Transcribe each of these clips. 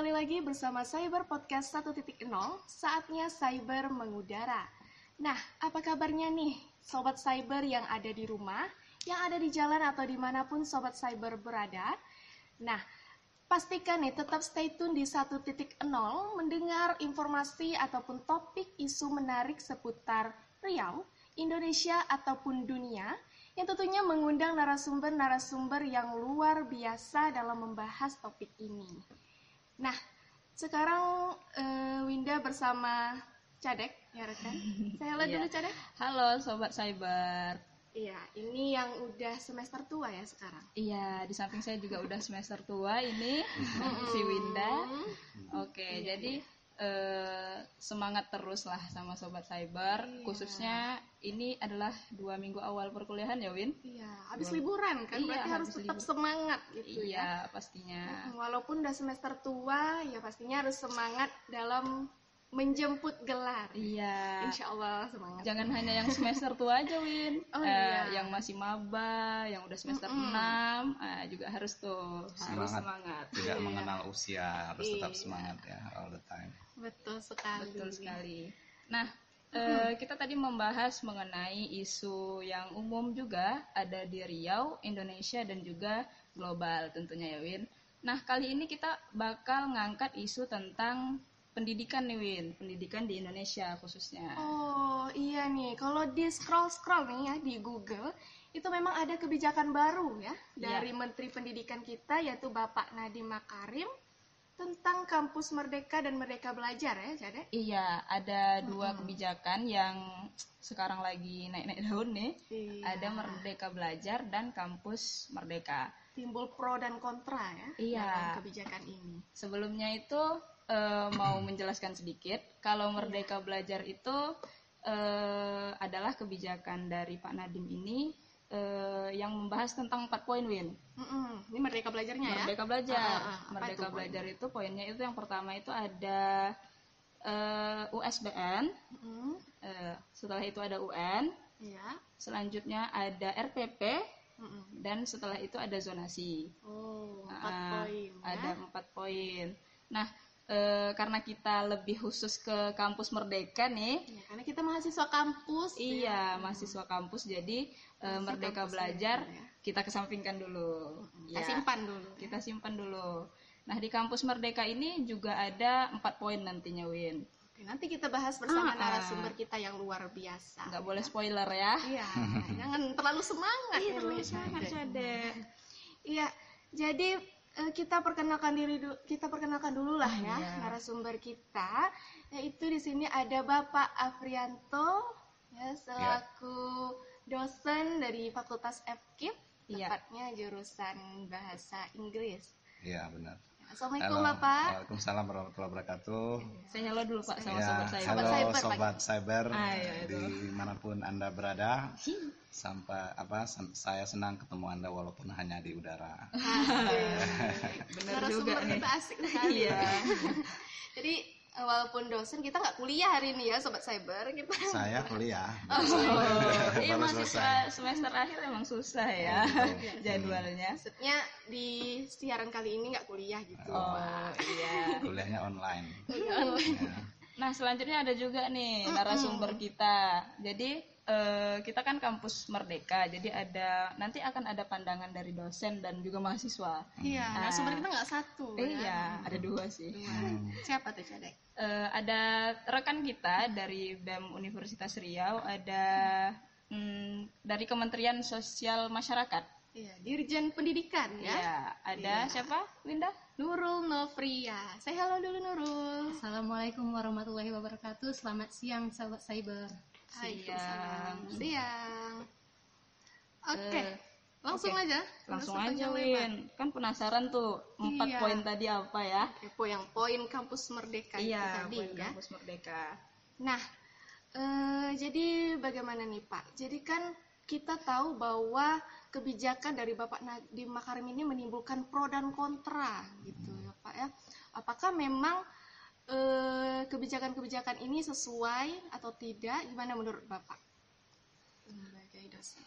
kembali lagi bersama Cyber Podcast 1.0, saatnya cyber mengudara. Nah, apa kabarnya nih Sobat Cyber yang ada di rumah, yang ada di jalan atau di mana pun Sobat Cyber berada? Nah, pastikan nih tetap stay tune di 1.0 mendengar informasi ataupun topik isu menarik seputar Riau, Indonesia ataupun dunia yang tentunya mengundang narasumber-narasumber yang luar biasa dalam membahas topik ini. Nah, sekarang eh, Winda bersama Cadek, ya rekan. Saya lihat Iya. dulu Cadek. Halo Sobat Cyber. Iya, ini yang udah semester tua ya sekarang. Iya, di samping saya juga udah semester tua ini, si Winda. Oke, jadi eh, semangat terus lah sama Sobat Cyber. Iya. Khususnya ini adalah dua minggu awal perkuliahan ya Win? Iya, habis liburan kan, Iya, berarti harus tetap libur. semangat gitu ya. Iya, pastinya. Walaupun udah semester tua, ya pastinya harus semangat dalam menjemput gelar. Iya. Insya Allah semangat. Jangan hanya yang semester tua aja, Win. Oh, Eh, iya. Yang masih maba, yang udah semester 6, eh, juga harus tuh harus semangat. Tidak mengenal usia, harus tetap Iya. semangat ya all the time. Betul sekali. Betul sekali. Nah, eh, kita tadi membahas mengenai isu yang umum juga ada di Riau, Indonesia dan juga global tentunya ya Win. Nah, kali ini kita bakal ngangkat isu tentang pendidikan nih Win, pendidikan di Indonesia khususnya. Oh iya nih, kalau di scroll scroll nih ya di Google itu memang ada kebijakan baru ya dari Menteri Pendidikan kita yaitu Bapak Nadiem Makarim tentang kampus Merdeka dan Merdeka Belajar ya, Jade. Iya, ada dua kebijakan yang sekarang lagi naik-naik daun nih. Iya. Ada Merdeka Belajar dan Kampus Merdeka. Timbul pro dan kontra ya Iya. dalam kebijakan ini. Sebelumnya itu eh, mau menjelaskan sedikit, kalau Merdeka Belajar itu eh, adalah kebijakan dari Pak Nadiem ini eh, yang membahas tentang empat poin Win. Mm-mm. Ini Merdeka Belajarnya ya? Merdeka Belajar. Ah, ah, ah. Merdeka itu Belajar itu poinnya itu yang pertama itu ada eh, USBN, Mm-mm. eh, setelah itu ada UN, Iya. selanjutnya ada RPP, Mm-mm. dan setelah itu ada zonasi. Oh, empat Ah, poin. ya. Ada empat poin. Nah, eh, karena kita lebih khusus ke kampus Merdeka nih, Ya, karena kita mahasiswa kampus. ya. iya mahasiswa kampus, jadi Masih Merdeka kampus Belajar ya. kita kesampingkan dulu. Kita Ya, simpan dulu. Kita simpan dulu. Nah, di kampus Merdeka ini juga ada empat poin nantinya, Win. Oke, nanti kita bahas bersama Ah, ah. narasumber kita yang luar biasa. Nggak boleh spoiler ya. Iya, jangan terlalu semangat Iya, ya, terlalu semangat. Iya, jadi kita perkenalkan diri kita perkenalkan dulu lah ya Iya. narasumber kita. Yaitu di sini ada Bapak Afrianto ya selaku dosen dari Fakultas FKIP, Iya. tepatnya jurusan bahasa Inggris. Iya benar. Assalamualaikum Halo, Bapak. Waalaikumsalam warahmatullahi wabarakatuh. Saya halo dulu Pak sama Ya, sobat saya. halo Cyber, Pak. sobat cyber Ah, iya, itu. di mana pun anda berada. Sampai apa? Saya senang ketemu anda walaupun hanya di udara. Bener Narasumber juga nih. kita asik sekali. Iya. Jadi walaupun dosen kita nggak kuliah hari ini ya sobat cyber kita. Saya kuliah. Oh, iya mahasiswa semester akhir emang susah ya Iya. jadwalnya. Maksudnya di siaran kali ini nggak kuliah gitu. Oh iya. Kuliahnya online. Iya. Ya. Nah selanjutnya ada juga nih narasumber kita. Jadi eh, kita kan kampus Merdeka. Jadi ada nanti akan ada pandangan dari dosen dan juga mahasiswa. Iya, Ah. narasumber kita nggak satu. ya. Iya, ada dua sih. Hmm. Siapa tuh Cadek? Eh, ada rekan kita dari BEM Universitas Riau, ada mm, dari Kementerian Sosial Masyarakat. Iya, Dirjen Pendidikan ya. Ya, ada Iya. siapa? Winda? Nurul Novria. Saya halo dulu Nurul. Assalamualaikum warahmatullahi wabarakatuh. Selamat siang sahabat cyber. Waalaikumsalam. Siang. Oke. Eh, Langsung oke. aja. Langsung aja. Win. Kan penasaran tuh empat Iya. poin tadi apa ya? Kepo yang poin kampus Merdeka itu Iya, tadi poin ya. kampus Merdeka. Nah, eh, jadi bagaimana nih Pak? Jadi kan kita tahu bahwa kebijakan dari Bapak Nadiem Makarim ini menimbulkan pro dan kontra gitu ya Pak ya. Apakah memang eh, kebijakan-kebijakan ini sesuai atau tidak? Gimana menurut Bapak? Sebagai dosen.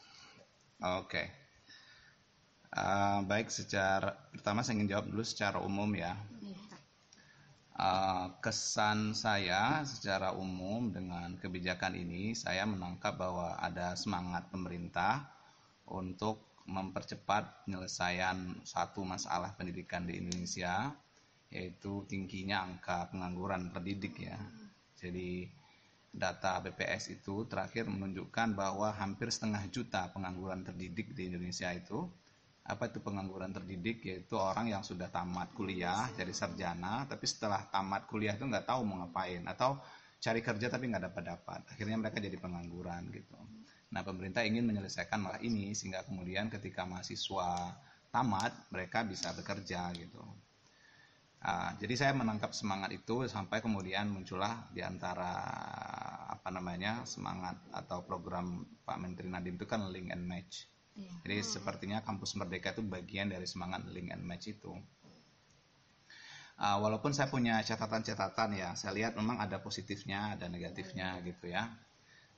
Oke. Uh, baik secara pertama saya ingin jawab dulu secara umum ya. Uh, kesan saya secara umum dengan kebijakan ini saya menangkap bahwa ada semangat pemerintah untuk mempercepat penyelesaian satu masalah pendidikan di Indonesia yaitu tingginya angka pengangguran terdidik ya. Jadi data BPS itu terakhir menunjukkan bahwa hampir setengah juta pengangguran terdidik di Indonesia itu. Apa itu pengangguran terdidik? Yaitu orang yang sudah tamat kuliah jadi sarjana tapi setelah tamat kuliah itu nggak tahu mau ngapain atau cari kerja tapi nggak dapat dapat akhirnya mereka jadi pengangguran gitu. Nah pemerintah ingin menyelesaikan masalah ini sehingga kemudian ketika mahasiswa tamat mereka bisa bekerja gitu Uh, jadi saya menangkap semangat itu sampai kemudian muncullah di antara apa namanya semangat atau program Pak Menteri Nadiem itu kan link and match. Iya. Jadi hmm. sepertinya kampus Merdeka itu bagian dari semangat link and match itu. Uh, walaupun saya punya catatan-catatan ya, saya lihat memang ada positifnya, ada negatifnya hmm. gitu ya.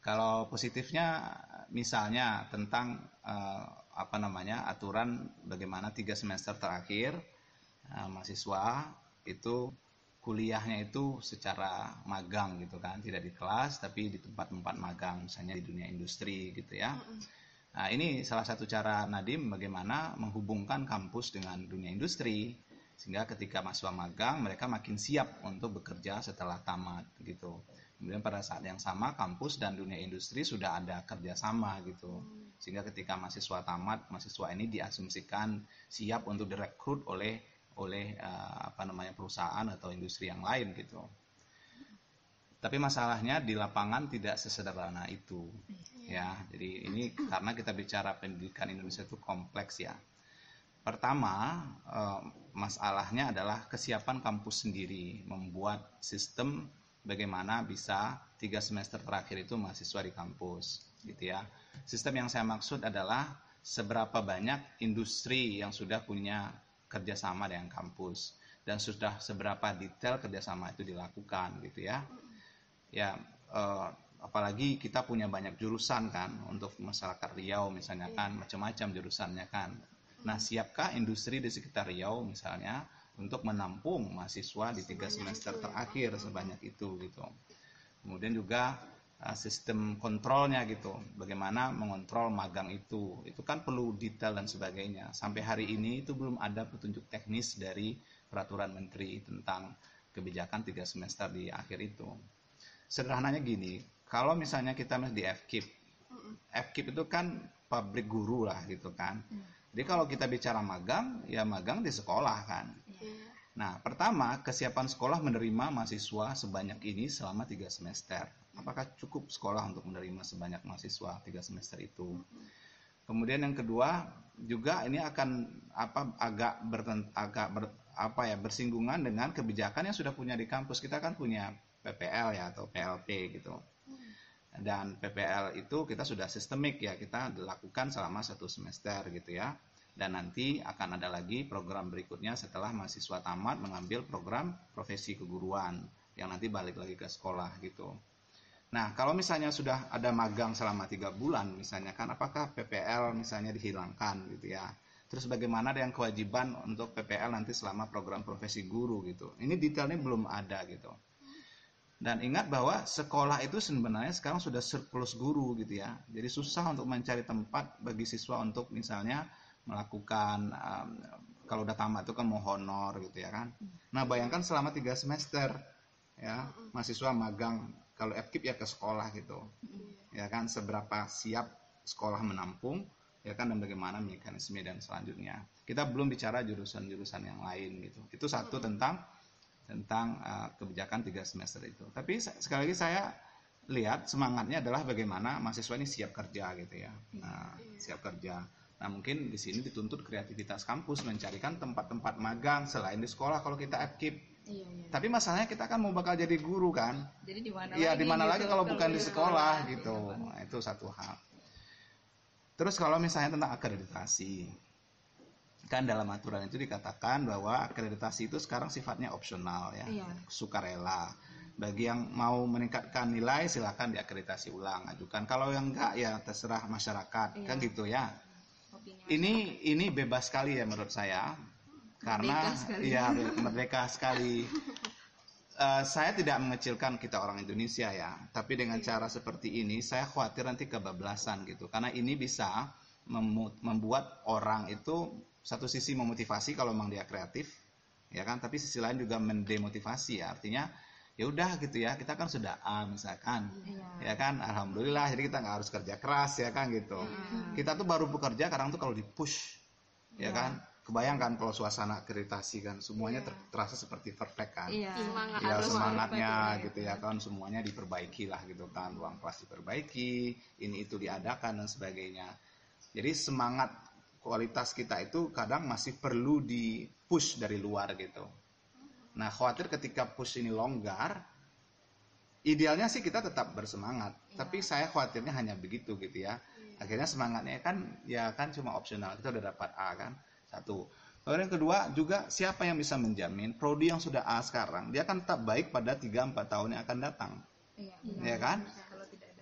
Kalau positifnya misalnya tentang uh, apa namanya aturan bagaimana tiga semester terakhir nah, mahasiswa itu kuliahnya itu secara magang gitu kan. Tidak di kelas tapi di tempat-tempat magang. Misalnya di dunia industri gitu ya. Nah ini salah satu cara Nadim bagaimana menghubungkan kampus dengan dunia industri. Sehingga ketika mahasiswa magang mereka makin siap untuk bekerja setelah tamat gitu. Kemudian pada saat yang sama kampus dan dunia industri sudah ada kerjasama gitu. Sehingga ketika mahasiswa tamat mahasiswa ini diasumsikan siap untuk direkrut oleh oleh uh, apa namanya perusahaan atau industri yang lain gitu. Tapi masalahnya di lapangan tidak sesederhana itu, ya. Jadi ini karena kita bicara pendidikan Indonesia itu kompleks ya. Pertama, uh, masalahnya adalah kesiapan kampus sendiri membuat sistem bagaimana bisa tiga semester terakhir itu mahasiswa di kampus, gitu ya. Sistem yang saya maksud adalah seberapa banyak industri yang sudah punya kerjasama dengan kampus. Dan sudah seberapa detail kerjasama itu dilakukan gitu ya. Ya eh, apalagi kita punya banyak jurusan kan untuk masyarakat Riau misalnya kan macam-macam jurusannya kan. Nah siapkah industri di sekitar Riau misalnya untuk menampung mahasiswa di tiga semester terakhir sebanyak itu gitu. Kemudian juga sistem kontrolnya gitu. Bagaimana mengontrol magang itu. Itu kan perlu detail dan sebagainya. Sampai hari ini itu belum ada petunjuk teknis dari peraturan menteri tentang kebijakan tiga semester di akhir itu. Sederhananya gini kalau misalnya kita di FKIP FKIP itu kan pabrik guru lah gitu kan. Jadi kalau kita bicara magang ya magang di sekolah kan. Iya. Nah, pertama, kesiapan sekolah menerima mahasiswa sebanyak ini selama tiga semester apakah cukup sekolah untuk menerima sebanyak mahasiswa tiga semester itu? Kemudian yang kedua juga ini akan apa agak bertent, agak ber, apa ya bersinggungan dengan kebijakan yang sudah punya di kampus. Kita kan punya PPL ya atau PLP gitu. Dan PPL itu kita sudah sistemik ya kita dilakukan selama satu semester gitu ya. Dan nanti akan ada lagi program berikutnya setelah mahasiswa tamat mengambil program profesi keguruan yang nanti balik lagi ke sekolah gitu Nah, kalau misalnya sudah ada magang selama tiga bulan, misalnya kan, apakah PPL misalnya dihilangkan gitu ya? Terus bagaimana dengan kewajiban untuk PPL nanti selama program profesi guru gitu? Ini detailnya belum ada gitu. Dan ingat bahwa sekolah itu sebenarnya sekarang sudah surplus guru gitu ya. Jadi susah untuk mencari tempat bagi siswa untuk misalnya melakukan um, kalau udah tamat itu kan mau honor gitu ya kan. Nah bayangkan selama tiga semester ya mahasiswa magang kalau FKIP ya ke sekolah gitu. Ya kan seberapa siap sekolah menampung ya kan dan bagaimana mekanisme dan selanjutnya. Kita belum bicara jurusan-jurusan yang lain gitu. Itu satu tentang tentang uh, kebijakan tiga semester itu. Tapi sekali lagi saya lihat semangatnya adalah bagaimana mahasiswa ini siap kerja gitu ya. Nah siap kerja. Nah mungkin di sini dituntut kreativitas kampus mencarikan tempat-tempat magang selain di sekolah kalau kita FKIP Iya, iya. Tapi masalahnya kita kan mau bakal jadi guru kan. Jadi di mana Iya, di mana lagi kalau bukan di sekolah gitu. Nah, itu satu hal. Terus kalau misalnya tentang akreditasi. Kan dalam aturan itu dikatakan bahwa akreditasi itu sekarang sifatnya opsional ya. Iya. Sukarela. Bagi yang mau meningkatkan nilai silahkan diakreditasi ulang, ajukan. Kalau yang enggak ya terserah masyarakat. Iya. Kan gitu ya. ini ini bebas sekali ya menurut saya karena Merdeka sekali. ya merdeka sekali. Eh, saya tidak mengecilkan kita orang Indonesia ya, tapi dengan cara seperti ini saya khawatir nanti kebablasan gitu, karena ini bisa membuat orang itu satu sisi memotivasi kalau memang dia kreatif, ya kan, tapi sisi lain juga mendemotivasi ya, artinya ya udah gitu ya, kita kan sudah A misalkan, ya kan, alhamdulillah, jadi kita nggak harus kerja keras ya kan gitu, kita tuh baru bekerja kadang tuh kalau di push, ya kan, kebayangkan kalau suasana akreditasi kan semuanya ter- terasa seperti perfect kan, Iya. Semangat ya harus semangatnya gitu ya kan semuanya diperbaiki lah gitu kan ruang kelas diperbaiki ini itu diadakan dan sebagainya. Jadi semangat kualitas kita itu kadang masih perlu di push dari luar gitu. Nah khawatir ketika push ini longgar idealnya sih kita tetap bersemangat. Tapi saya khawatirnya hanya begitu gitu ya. Akhirnya semangatnya kan ya kan cuma opsional kita udah dapat A kan satu. Lalu yang kedua juga siapa yang bisa menjamin prodi yang sudah A sekarang dia akan tetap baik pada 3-4 tahun yang akan datang. Iya. ya kan?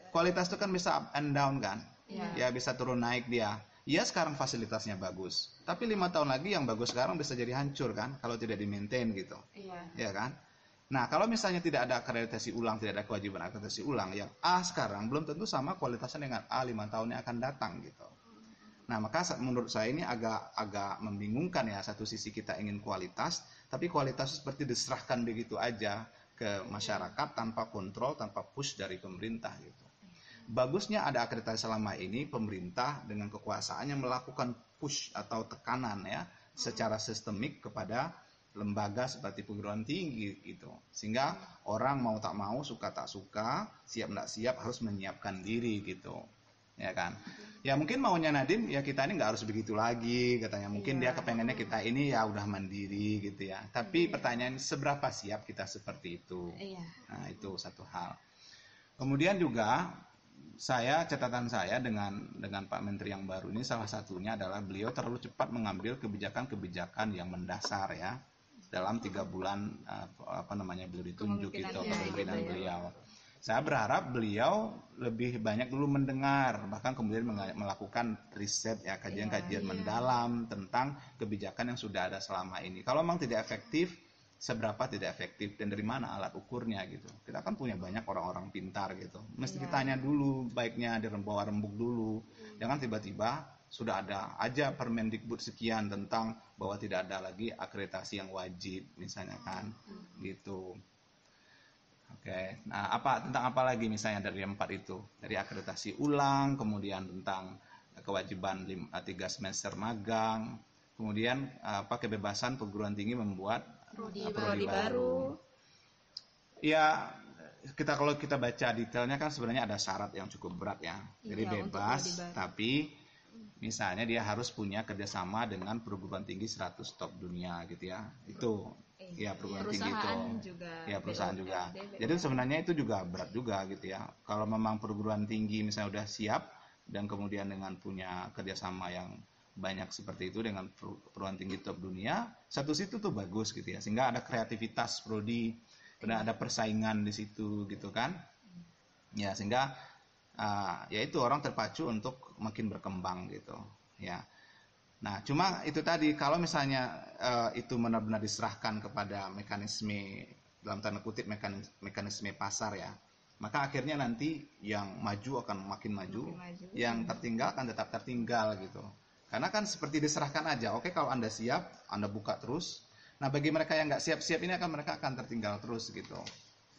Kualitas itu kan bisa up and down kan? Iya. ya bisa turun naik dia. Ya sekarang fasilitasnya bagus. Tapi lima tahun lagi yang bagus sekarang bisa jadi hancur kan? Kalau tidak di maintain gitu. Iya. ya kan? Nah kalau misalnya tidak ada akreditasi ulang tidak ada kewajiban akreditasi ulang yang A sekarang belum tentu sama kualitasnya dengan A lima tahun yang akan datang gitu nah maka menurut saya ini agak agak membingungkan ya satu sisi kita ingin kualitas tapi kualitas seperti diserahkan begitu aja ke masyarakat tanpa kontrol tanpa push dari pemerintah gitu. Bagusnya ada akreditasi selama ini pemerintah dengan kekuasaannya melakukan push atau tekanan ya secara sistemik kepada lembaga seperti perguruan tinggi gitu. Sehingga orang mau tak mau suka tak suka siap tidak siap harus menyiapkan diri gitu ya kan? Ya mungkin maunya Nadim ya kita ini nggak harus begitu lagi katanya. Mungkin dia kepengennya kita ini ya udah mandiri gitu ya. Tapi pertanyaan seberapa siap kita seperti itu? Iya. Nah, itu satu hal. Kemudian juga saya catatan saya dengan dengan Pak Menteri yang baru ini salah satunya adalah beliau terlalu cepat mengambil kebijakan-kebijakan yang mendasar ya. Dalam tiga bulan eh, apa namanya beliau ditunjuk Kemungkinannya kepemimpinan gitu ya. Saya berharap beliau lebih banyak dulu mendengar bahkan kemudian melakukan riset ya kajian-kajian mendalam tentang kebijakan yang sudah ada selama ini. Kalau memang tidak efektif seberapa tidak efektif dan dari mana alat ukurnya gitu. Kita kan punya banyak orang-orang pintar gitu. Mesti ditanya dulu baiknya dirembawa rembuk dulu. Jangan tiba-tiba sudah ada aja Permendikbud sekian tentang bahwa tidak ada lagi akreditasi yang wajib misalnya kan gitu. Oke, nah apa tentang apa lagi misalnya dari empat itu dari akreditasi ulang, kemudian tentang kewajiban lim- eh, tiga semester magang, kemudian eh, apa kebebasan perguruan tinggi membuat Prodi eh, Prodi baru. Ya kita kalau kita baca detailnya kan sebenarnya ada syarat yang cukup berat ya. Jadi Iya, untuk bebas, prodi baru. tapi misalnya dia harus punya kerjasama dengan perguruan tinggi 100 top dunia gitu ya. Itu ya perguruan tinggi itu. Juga. Ya perusahaan BUMD, juga. BUMD. Jadi sebenarnya itu juga berat juga gitu ya. Kalau memang perguruan tinggi misalnya udah siap dan kemudian dengan punya kerjasama yang banyak seperti itu dengan per- perguruan tinggi top dunia, satu situ tuh bagus gitu ya. Sehingga ada kreativitas prodi, dan ada persaingan di situ gitu kan. Ya sehingga ah, ya itu orang terpacu untuk makin berkembang gitu ya. Nah, cuma itu tadi kalau misalnya eh, itu benar-benar diserahkan kepada mekanisme dalam tanda kutip mekanisme, mekanisme pasar ya, maka akhirnya nanti yang maju akan makin maju, Makin maju. yang tertinggal akan tetap tertinggal gitu. Karena kan seperti diserahkan aja, oke kalau anda siap, anda buka terus. Nah bagi mereka yang nggak siap-siap ini akan mereka akan tertinggal terus gitu.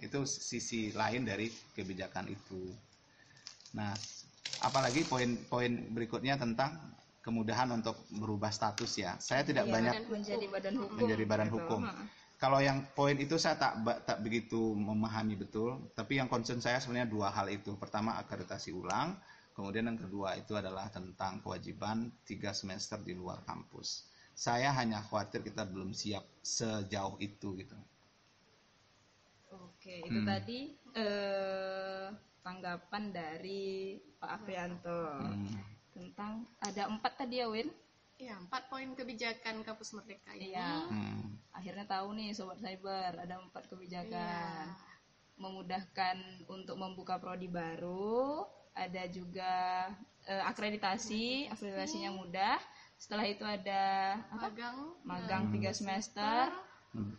Itu sisi lain dari kebijakan itu. Nah, apalagi poin-poin berikutnya tentang kemudahan untuk berubah status ya. Saya tidak Iya, banyak menjadi badan hukum. menjadi badan gitu. hukum. Kalau yang poin itu saya tak tak begitu memahami betul, tapi yang concern saya sebenarnya dua hal itu. Pertama akreditasi ulang, kemudian yang kedua itu adalah tentang kewajiban tiga semester di luar kampus. Saya hanya khawatir kita belum siap sejauh itu gitu. Oke, itu Hmm. tadi eh, tanggapan dari Pak Afrianto Hmm. Tentang ada empat tadi ya Win. Ya, empat poin kebijakan Kampus Merdeka ini. Iya. Hmm. Akhirnya tahu nih sobat cyber ada empat kebijakan. Iya. Memudahkan untuk membuka prodi baru, ada juga eh, akreditasi, akreditasinya mudah, setelah itu ada apa magang magang tiga semester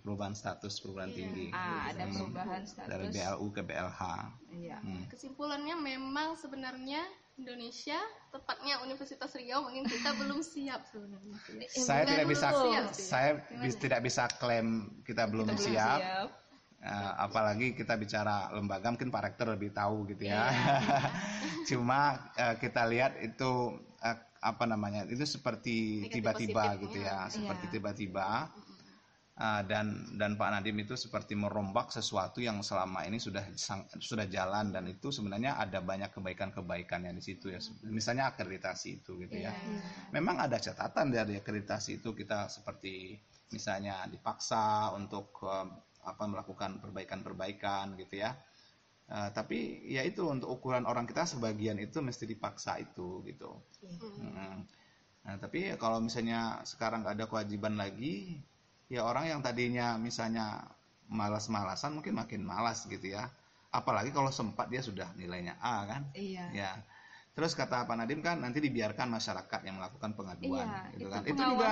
perubahan status perguruan tinggi ah ada Hmm. perubahan dari status BLU ke BLH iya Hmm. kesimpulannya memang sebenarnya Indonesia tepatnya Universitas Riau mungkin kita belum siap sebenarnya saya tidak bisa siap. saya bis- tidak bisa klaim kita belum Kita belum siap, siap. Eh, apalagi kita bicara lembaga mungkin Pak Rektor lebih tahu gitu ya. Iya. Cuma eh, kita lihat itu eh, apa namanya itu seperti tiba-tiba gitu ya, seperti Iya. tiba-tiba. Eh, dan dan Pak Nadim itu seperti merombak sesuatu yang selama ini sudah sudah jalan dan itu sebenarnya ada banyak kebaikan-kebaikannya di situ ya. Misalnya akreditasi itu gitu ya. Memang ada catatan dari akreditasi itu kita seperti misalnya dipaksa untuk eh, apa melakukan perbaikan-perbaikan gitu ya. Eh, tapi ya itu untuk ukuran orang kita sebagian itu mesti dipaksa itu gitu. Mm. Nah, tapi kalau misalnya sekarang nggak ada kewajiban lagi, ya orang yang tadinya misalnya malas-malasan mungkin makin malas gitu ya. Apalagi kalau sempat dia sudah nilainya A kan. iya Ya. Terus kata Pak Nadim kan nanti dibiarkan masyarakat yang melakukan pengaduan Iya, gitu itu kan. Itu juga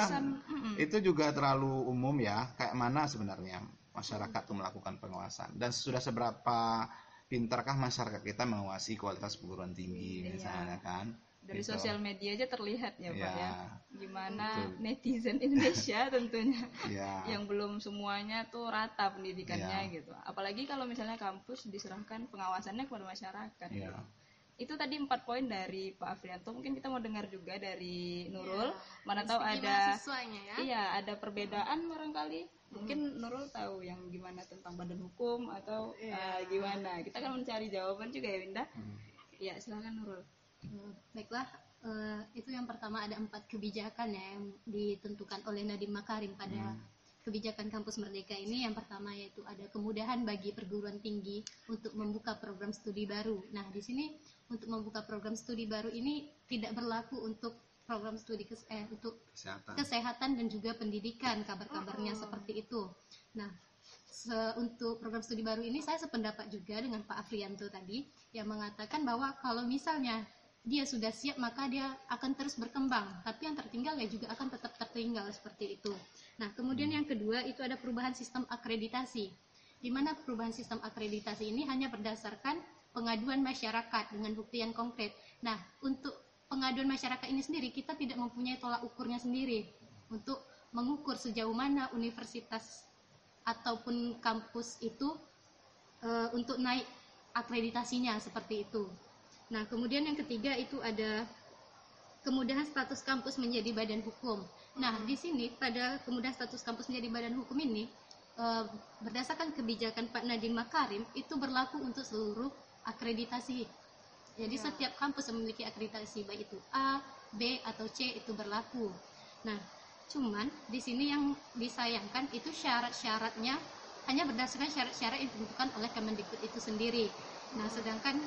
itu juga terlalu umum ya. Kayak mana sebenarnya masyarakat itu melakukan pengawasan dan sudah seberapa pintarkah masyarakat kita mengawasi kualitas perguruan tinggi Iya. misalnya kan. Dari Gitu. sosial media aja terlihat ya pak Ya. ya gimana Betul. netizen Indonesia tentunya Ya. yang belum semuanya tuh rata pendidikannya Ya. gitu apalagi kalau misalnya kampus diserahkan pengawasannya kepada masyarakat Ya. gitu. itu tadi empat poin dari Pak Afrianto mungkin kita mau dengar juga dari Nurul mana tahu ada ya iya ada perbedaan barangkali mungkin Nurul tahu yang gimana tentang badan hukum atau Iya. eh, gimana kita kan mencari jawaban juga ya Winda Hmm. ya silakan Nurul Baiklah, eh, itu yang pertama ada empat kebijakan ya yang ditentukan oleh Nadiem Makarim pada kebijakan kampus merdeka ini. Yang pertama yaitu ada kemudahan bagi perguruan tinggi untuk membuka program studi baru. Nah, di sini untuk membuka program studi baru ini tidak berlaku untuk program studi kes- eh, untuk Kesehatan. kesehatan dan juga pendidikan kabar-kabarnya seperti itu. Nah, se- untuk program studi baru ini saya sependapat juga dengan Pak Afrianto tadi yang mengatakan bahwa kalau misalnya dia sudah siap maka dia akan terus berkembang, tapi yang tertinggal ya juga akan tetap tertinggal seperti itu. Nah, kemudian yang kedua itu ada perubahan sistem akreditasi. Di mana perubahan sistem akreditasi ini hanya berdasarkan pengaduan masyarakat dengan bukti yang konkret. Nah, untuk pengaduan masyarakat ini sendiri kita tidak mempunyai tolak ukurnya sendiri untuk mengukur sejauh mana universitas ataupun kampus itu eh, untuk naik akreditasinya seperti itu. Nah, kemudian yang ketiga itu ada kemudahan status kampus menjadi badan hukum. Nah, di sini pada kemudahan status kampus menjadi badan hukum ini eh, berdasarkan kebijakan Pak Nadiem Makarim itu berlaku untuk seluruh akreditasi. Jadi setiap kampus yang memiliki akreditasi baik itu A, B atau C itu berlaku. Nah, cuman di sini yang disayangkan itu syarat-syaratnya hanya berdasarkan syarat-syarat yang ditentukan oleh Kemendikbud itu sendiri. Nah, sedangkan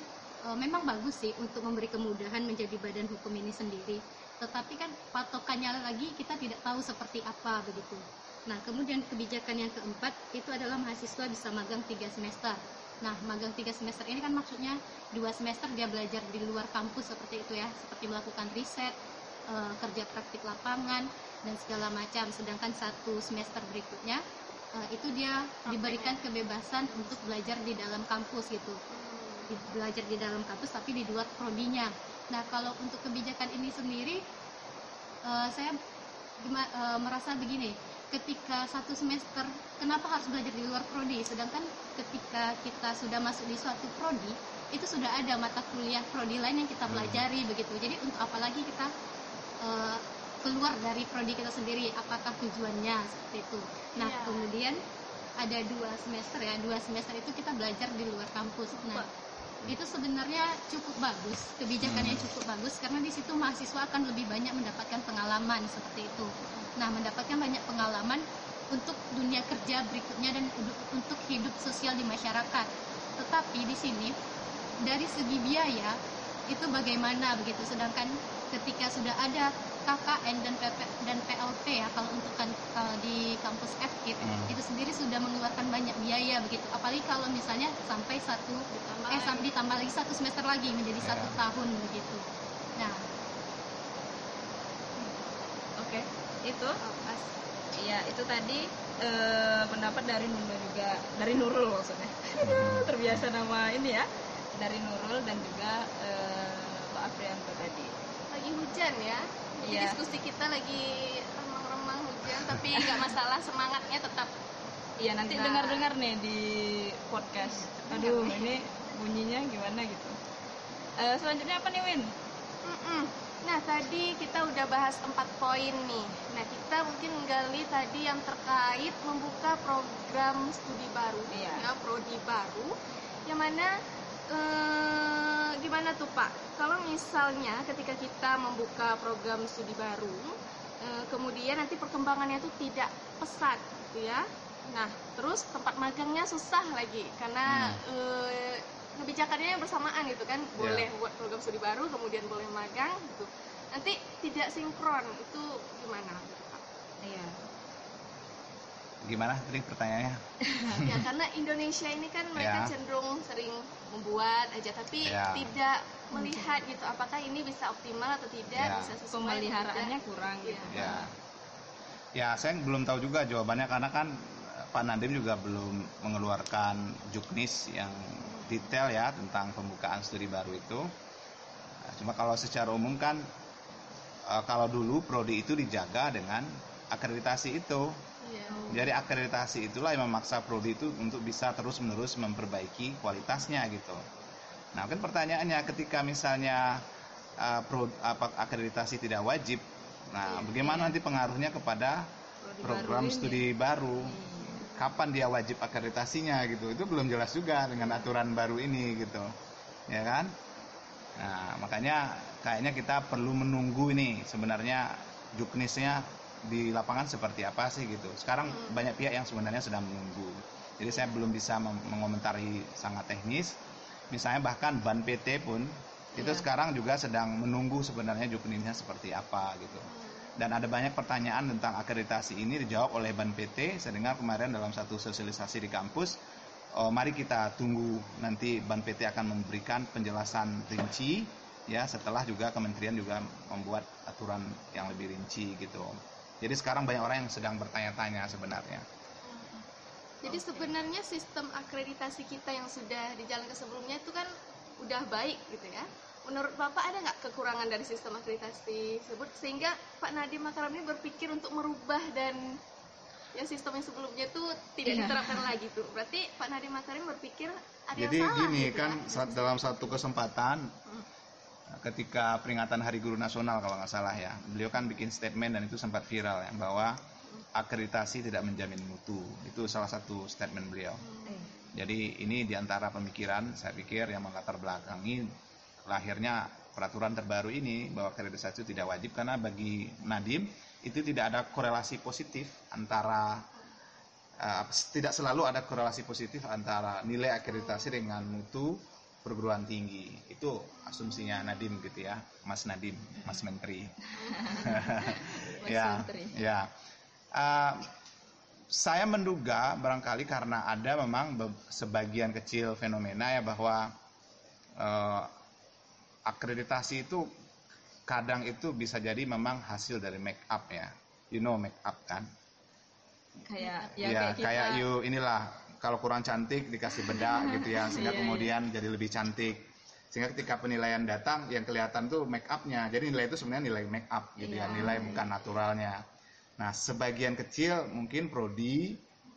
e, memang bagus sih untuk memberi kemudahan menjadi badan hukum ini sendiri. Tetapi kan patokannya lagi kita tidak tahu seperti apa begitu. Nah, kemudian kebijakan yang keempat itu adalah mahasiswa bisa magang tiga semester. Nah, magang tiga semester ini kan maksudnya dua semester dia belajar di luar kampus seperti itu ya, seperti melakukan riset, e, kerja praktik lapangan dan segala macam. Sedangkan satu semester berikutnya e, itu dia diberikan kebebasan untuk belajar di dalam kampus gitu, Di- belajar di dalam kampus tapi di luar prodinya. Nah, kalau untuk kebijakan ini sendiri, e, saya gema- e, merasa begini, ketika satu semester kenapa harus belajar di luar prodi? Sedangkan ketika kita sudah masuk di suatu prodi itu sudah ada mata kuliah prodi lain yang kita pelajari begitu. Jadi untuk apa lagi kita eh, keluar dari prodi kita sendiri? Apakah tujuannya? Seperti itu. Nah Iya. kemudian ada dua semester ya. Dua semester itu kita belajar di luar kampus. Nah itu sebenarnya cukup bagus kebijakannya cukup bagus karena di situ mahasiswa akan lebih banyak mendapatkan pengalaman seperti itu. Nah mendapatkan banyak pengalaman untuk dunia kerja berikutnya dan untuk hidup sosial di masyarakat. Tetapi di sini dari segi biaya itu bagaimana begitu? Sedangkan ketika sudah ada KKN dan PP dan PLP ya kalau untuk kan kalau di kampus FKIP Hmm. itu sendiri sudah mengeluarkan banyak biaya begitu apalagi kalau misalnya sampai satu Ditambah eh sampai ditambah lagi satu semester lagi menjadi Ya. satu tahun begitu nah itu Oh, Mas. Iya, itu tadi eh, pendapat dari Nurul juga, dari Nurul maksudnya. Terbiasa nama ini ya, dari Nurul dan juga eh, Pak Afrianto tadi. Lagi hujan ya. Jadi Iya. diskusi kita lagi remang-remang hujan, tapi nggak masalah semangatnya tetap. Iya, nanti Nah. dengar-dengar nih di podcast. Aduh, ini bunyinya gimana gitu. Eh, selanjutnya apa nih, Win? Mm-mm. Nah tadi kita udah bahas empat poin nih. Nah kita mungkin menggali tadi yang terkait membuka program studi baru, Iya. ya prodi baru, yang mana eh, gimana tuh Pak? Kalau misalnya ketika kita membuka program studi baru, eh, kemudian nanti perkembangannya itu tidak pesat, gitu ya. Nah terus tempat magangnya susah lagi karena eh, kebijakannya bersamaan gitu kan boleh buat program studi baru kemudian boleh magang gitu nanti tidak sinkron itu gimana. Gimana tadi pertanyaannya? ya karena Indonesia ini kan mereka Ya. cenderung sering membuat aja tapi Ya. tidak melihat gitu apakah ini bisa optimal atau tidak Ya. bisa sesuai Pemeliharaannya kurang Iya. gitu. Ya. Ya, saya belum tahu juga jawabannya karena kan Pak Nadim juga belum mengeluarkan juknis yang detail ya tentang pembukaan studi baru itu. Nah, Cuma kalau secara umum kan eh, kalau dulu prodi itu dijaga dengan akreditasi itu. Iya. Jadi akreditasi itulah yang memaksa prodi itu untuk bisa terus-menerus memperbaiki kualitasnya gitu. Nah, kan pertanyaannya ketika misalnya uh, pro, apa, akreditasi tidak wajib, nah bagaimana nanti pengaruhnya kepada Prodi program baru ini. studi baru? Kapan dia wajib akreditasinya gitu? Itu belum jelas juga dengan aturan baru ini gitu, ya kan? Nah, makanya kayaknya kita perlu menunggu ini sebenarnya juknisnya di lapangan seperti apa sih gitu. Sekarang banyak pihak yang sebenarnya sedang menunggu. Jadi saya belum bisa mengomentari sangat teknis. Misalnya bahkan ban PT pun itu Iya. sekarang juga sedang menunggu sebenarnya juknisnya seperti apa gitu. Dan ada banyak pertanyaan tentang akreditasi ini dijawab oleh ban PT. Saya dengar kemarin dalam satu sosialisasi di kampus. Oh, mari kita tunggu nanti ban PT akan memberikan penjelasan rinci ya setelah juga kementerian juga membuat aturan yang lebih rinci gitu. Jadi sekarang banyak orang yang sedang bertanya-tanya sebenarnya. Jadi sebenarnya sistem akreditasi kita yang sudah dijalankan sebelumnya itu kan udah baik gitu ya. Menurut Bapak ada nggak kekurangan dari sistem akreditasi tersebut sehingga Pak Nadiem Makaram ini berpikir untuk merubah dan ya sistem yang sebelumnya itu tidak Iya. diterapkan lagi tuh. Berarti Pak Nadiem Makarim berpikir ada Jadi yang salah gini gitu kan ya. saat dalam satu kesempatan ketika peringatan Hari Guru Nasional kalau nggak salah ya, beliau kan bikin statement dan itu sempat viral ya bahwa akreditasi tidak menjamin mutu. Itu salah satu statement beliau. Jadi ini di antara pemikiran saya pikir yang melatar belakangi lahirnya peraturan terbaru ini bahwa akreditasi itu tidak wajib karena bagi Nadim itu tidak ada korelasi positif antara eh, tidak selalu ada korelasi positif antara nilai akreditasi dengan mutu perguruan tinggi. Itu asumsinya Nadim gitu ya, Mas Nadim, Mas Menteri. Mas ya, Menteri. ya. Eh, saya menduga barangkali karena ada memang sebagian kecil fenomena ya bahwa eh, akreditasi itu kadang itu bisa jadi memang hasil dari make up ya. You know make up kan? kayak ya, Ya, kayak kayak you inilah kalau kurang cantik dikasih bedak gitu ya sehingga Iya, kemudian jadi lebih cantik. Sehingga ketika penilaian datang yang kelihatan tuh make upnya. Jadi nilai itu sebenarnya nilai make up gitu ya, Iya. nilai bukan naturalnya. Nah, sebagian kecil mungkin prodi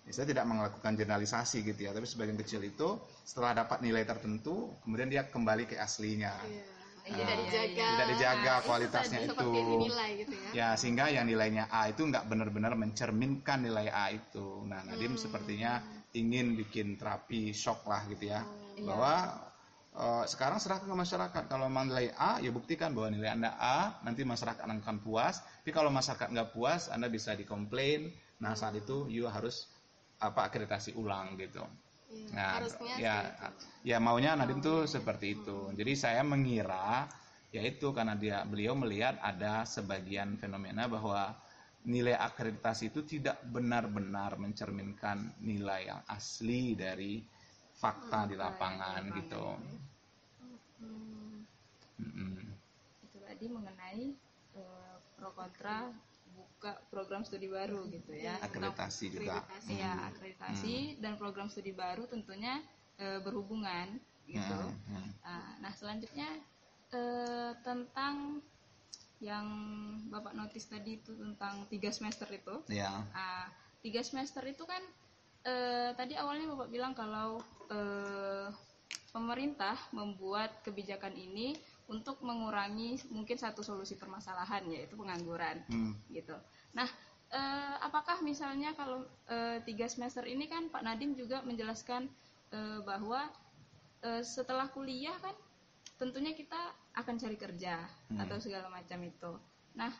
saya tidak melakukan generalisasi gitu ya, tapi sebagian kecil itu setelah dapat nilai tertentu, kemudian dia kembali ke aslinya. Iya. Iya, tidak iya, dijaga. Tidak dijaga Itu kualitasnya itu. Dinilai gitu ya. Ya, sehingga yang nilainya A itu nggak benar-benar mencerminkan nilai A itu. Nah, Nadim sepertinya ingin bikin terapi shock lah gitu ya, bahwa eh, sekarang serahkan ke masyarakat. Kalau memang nilai A, ya buktikan bahwa nilai anda A, nanti masyarakat akan puas. Tapi kalau masyarakat nggak puas, anda bisa dikomplain. Nah, saat itu you harus apa akreditasi ulang gitu. Iya, Nah, harusnya ya, ya maunya Nadim tuh seperti itu. Jadi saya mengira yaitu karena dia beliau melihat ada sebagian fenomena bahwa nilai akreditasi itu tidak benar-benar mencerminkan nilai yang asli dari fakta di lapangan gitu. Hmm. Mm-mm. itu tadi mengenai eh, pro kontra bu- buka program studi baru gitu ya. Akreditasi juga. Akreditasi. Iya, akreditasi dan program studi baru tentunya eh, berhubungan gitu. Hmm, hmm. Nah, nah, selanjutnya eh, tentang yang Bapak notis tadi itu tentang tiga semester itu. Ya. Ah, tiga semester itu kan eh, tadi awalnya bapak bilang kalau eh, pemerintah membuat kebijakan ini untuk mengurangi mungkin satu solusi permasalahan yaitu pengangguran Hmm. gitu. Nah, eh, apakah misalnya kalau eh, tiga semester ini kan Pak Nadim juga menjelaskan eh, bahwa eh, setelah kuliah kan tentunya kita akan cari kerja Hmm. atau segala macam itu. Nah,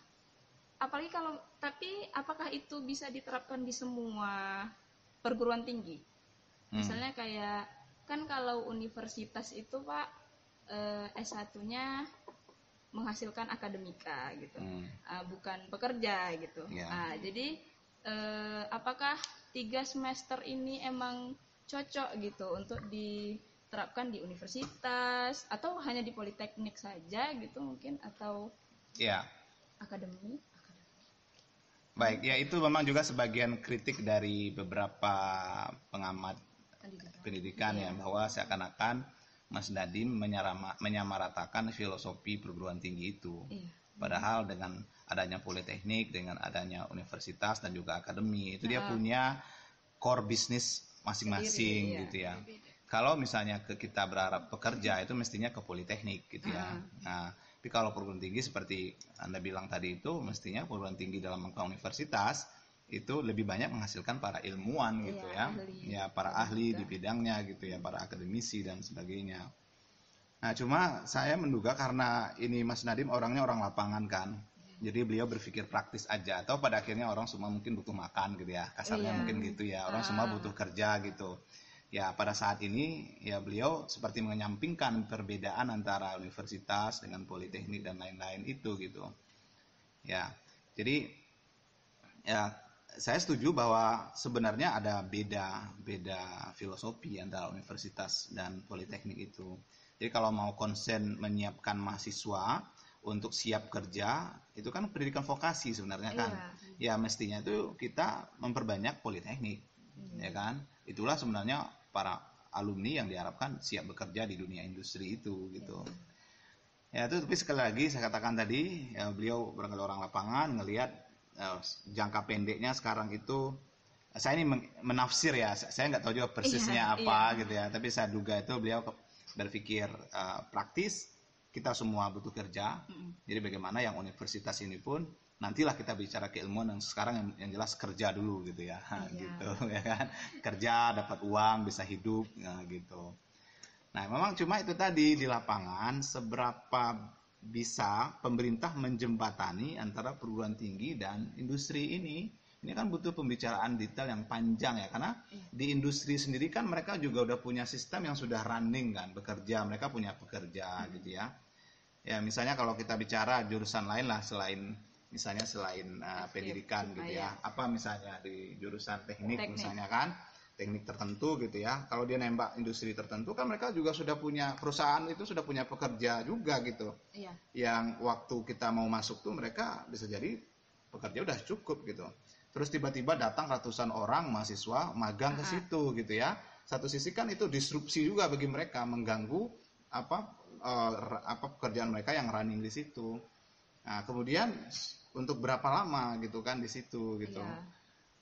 apalagi kalau tapi apakah itu bisa diterapkan di semua perguruan tinggi? Hmm. Misalnya kayak kan kalau universitas itu Pak eh, S1-nya menghasilkan akademika gitu. Hmm. Ah, bukan pekerja gitu. Ya. Ah, jadi eh, apakah tiga semester ini emang cocok gitu untuk diterapkan di universitas atau hanya di politeknik saja gitu mungkin atau Ya. akademi? Baik, ya itu memang juga sebagian kritik dari beberapa pengamat Pendidikan. pendidikan ya bahwa seakan-akan Mas menyarama- menyamaratakan filosofi perguruan tinggi itu. Iya. Padahal dengan adanya politeknik, dengan adanya universitas dan juga akademi, itu dia Ah. punya core bisnis masing-masing iya. gitu ya. Kalau misalnya ke kita berharap pekerja itu mestinya ke politeknik gitu ya. Ah. Nah, tapi kalau perguruan tinggi seperti Anda bilang tadi itu mestinya perguruan tinggi dalam rangka universitas itu lebih banyak menghasilkan para ilmuwan gitu Iya, ya. ahli. Ya, para ahli di bidangnya gitu ya, para akademisi dan sebagainya. Nah, cuma saya menduga karena ini Mas Nadim orangnya orang lapangan kan. Jadi beliau berpikir praktis aja atau pada akhirnya orang semua mungkin butuh makan gitu ya. Kasarnya Iya. mungkin gitu ya. Orang semua Ah. butuh kerja gitu. Ya, pada saat ini ya beliau seperti menyampingkan perbedaan antara universitas dengan politeknik dan lain-lain itu gitu. Ya. Jadi ya saya setuju bahwa sebenarnya ada beda beda filosofi antara universitas dan politeknik itu. Jadi kalau mau konsen menyiapkan mahasiswa untuk siap kerja, itu kan pendidikan vokasi sebenarnya kan. Ya mestinya itu kita memperbanyak politeknik, ya kan. Itulah sebenarnya para alumni yang diharapkan siap bekerja di dunia industri itu gitu. Ya itu tapi sekali lagi saya katakan tadi ya beliau barangkali orang lapangan ngelihat eh, jangka pendeknya sekarang itu saya ini men- menafsir ya saya nggak tahu juga persisnya Iya, apa gitu ya. Tapi saya duga itu beliau berpikir eh, praktis kita semua butuh kerja. Jadi bagaimana yang universitas ini pun nantilah kita bicara keilmuan yang sekarang yang, yang jelas kerja dulu gitu ya. Gitu ya kan? Kerja dapat uang bisa hidup ya, gitu. Nah, memang cuma itu tadi di lapangan seberapa bisa pemerintah menjembatani antara perguruan tinggi dan industri ini. Ini kan butuh pembicaraan detail yang panjang ya, karena di industri sendiri kan mereka juga udah punya sistem yang sudah running kan, bekerja, mereka punya pekerja gitu ya. Ya, misalnya kalau kita bicara jurusan lain lah selain misalnya selain uh, pendidikan gitu ya. Apa misalnya di jurusan teknik, Teknik. misalnya kan? teknik tertentu gitu ya. Kalau dia nembak industri tertentu kan mereka juga sudah punya perusahaan itu sudah punya pekerja juga gitu. Iya. Yang waktu kita mau masuk tuh mereka bisa jadi pekerja udah cukup gitu. Terus tiba-tiba datang ratusan orang mahasiswa magang ke situ gitu ya. Satu sisi kan itu disrupsi juga bagi mereka mengganggu apa ra- apa pekerjaan mereka yang running di situ. Nah, kemudian untuk berapa lama gitu kan di situ gitu. Iya.